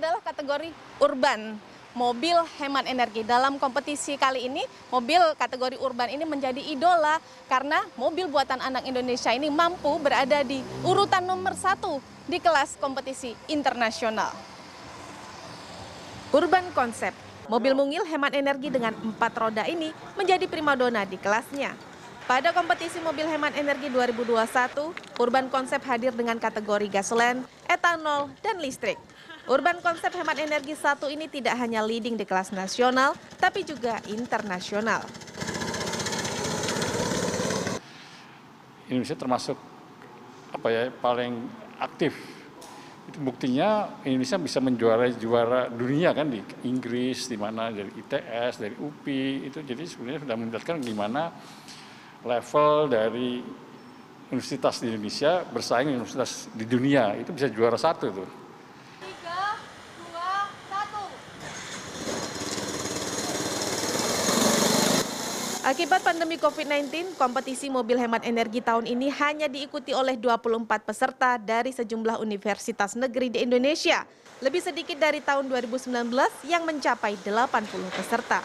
adalah kategori urban, mobil hemat energi. Dalam kompetisi kali ini, mobil kategori urban ini menjadi idola karena mobil buatan anak Indonesia ini mampu berada di urutan nomor satu di kelas kompetisi internasional. Urban Concept, mobil mungil hemat energi dengan empat roda ini menjadi primadona di kelasnya. Pada kompetisi mobil hemat energi 2021, Urban Concept hadir dengan kategori gasolen, etanol, dan listrik. Urban Concept hemat energi satu ini tidak hanya leading di kelas nasional, tapi juga internasional. Indonesia termasuk apa ya paling aktif. Itu buktinya Indonesia bisa menjuarai juara dunia kan di Inggris, di mana dari ITS, dari UPI itu jadi sebenarnya sudah menjelaskan gimana level dari universitas di Indonesia bersaing universitas di dunia itu bisa juara satu tuh. Akibat pandemi COVID-19, kompetisi mobil hemat energi tahun ini hanya diikuti oleh 24 peserta dari sejumlah universitas negeri di Indonesia. Lebih sedikit dari tahun 2019 yang mencapai 80 peserta.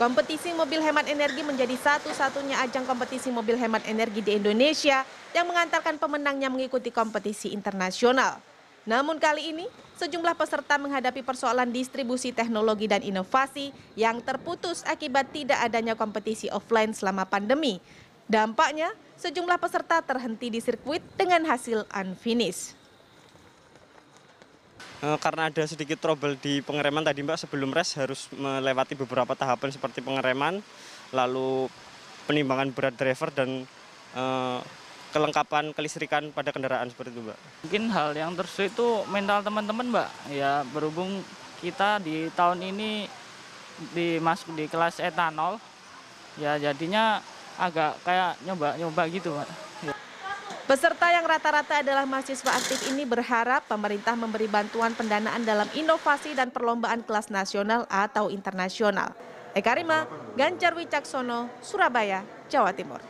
Kompetisi mobil hemat energi menjadi satu-satunya ajang kompetisi mobil hemat energi di Indonesia yang mengantarkan pemenangnya mengikuti kompetisi internasional. Namun kali ini, sejumlah peserta menghadapi persoalan distribusi teknologi dan inovasi yang terputus akibat tidak adanya kompetisi offline selama pandemi. Dampaknya, sejumlah peserta terhenti di sirkuit dengan hasil unfinished. Eh, karena ada sedikit trouble di pengereman tadi Mbak sebelum race harus melewati beberapa tahapan seperti pengereman, lalu penimbangan berat driver dan eh, kelengkapan kelistrikan pada kendaraan seperti itu Mbak. Mungkin hal yang tersulit itu mental teman-teman Mbak. Ya berhubung kita di tahun ini dimasuk di kelas etanol, ya jadinya agak kayak nyoba-nyoba gitu Mbak. Ya. Peserta yang rata-rata adalah mahasiswa aktif ini berharap pemerintah memberi bantuan pendanaan dalam inovasi dan perlombaan kelas nasional atau internasional. Eka Rima, Ganjar Wicaksono, Surabaya, Jawa Timur.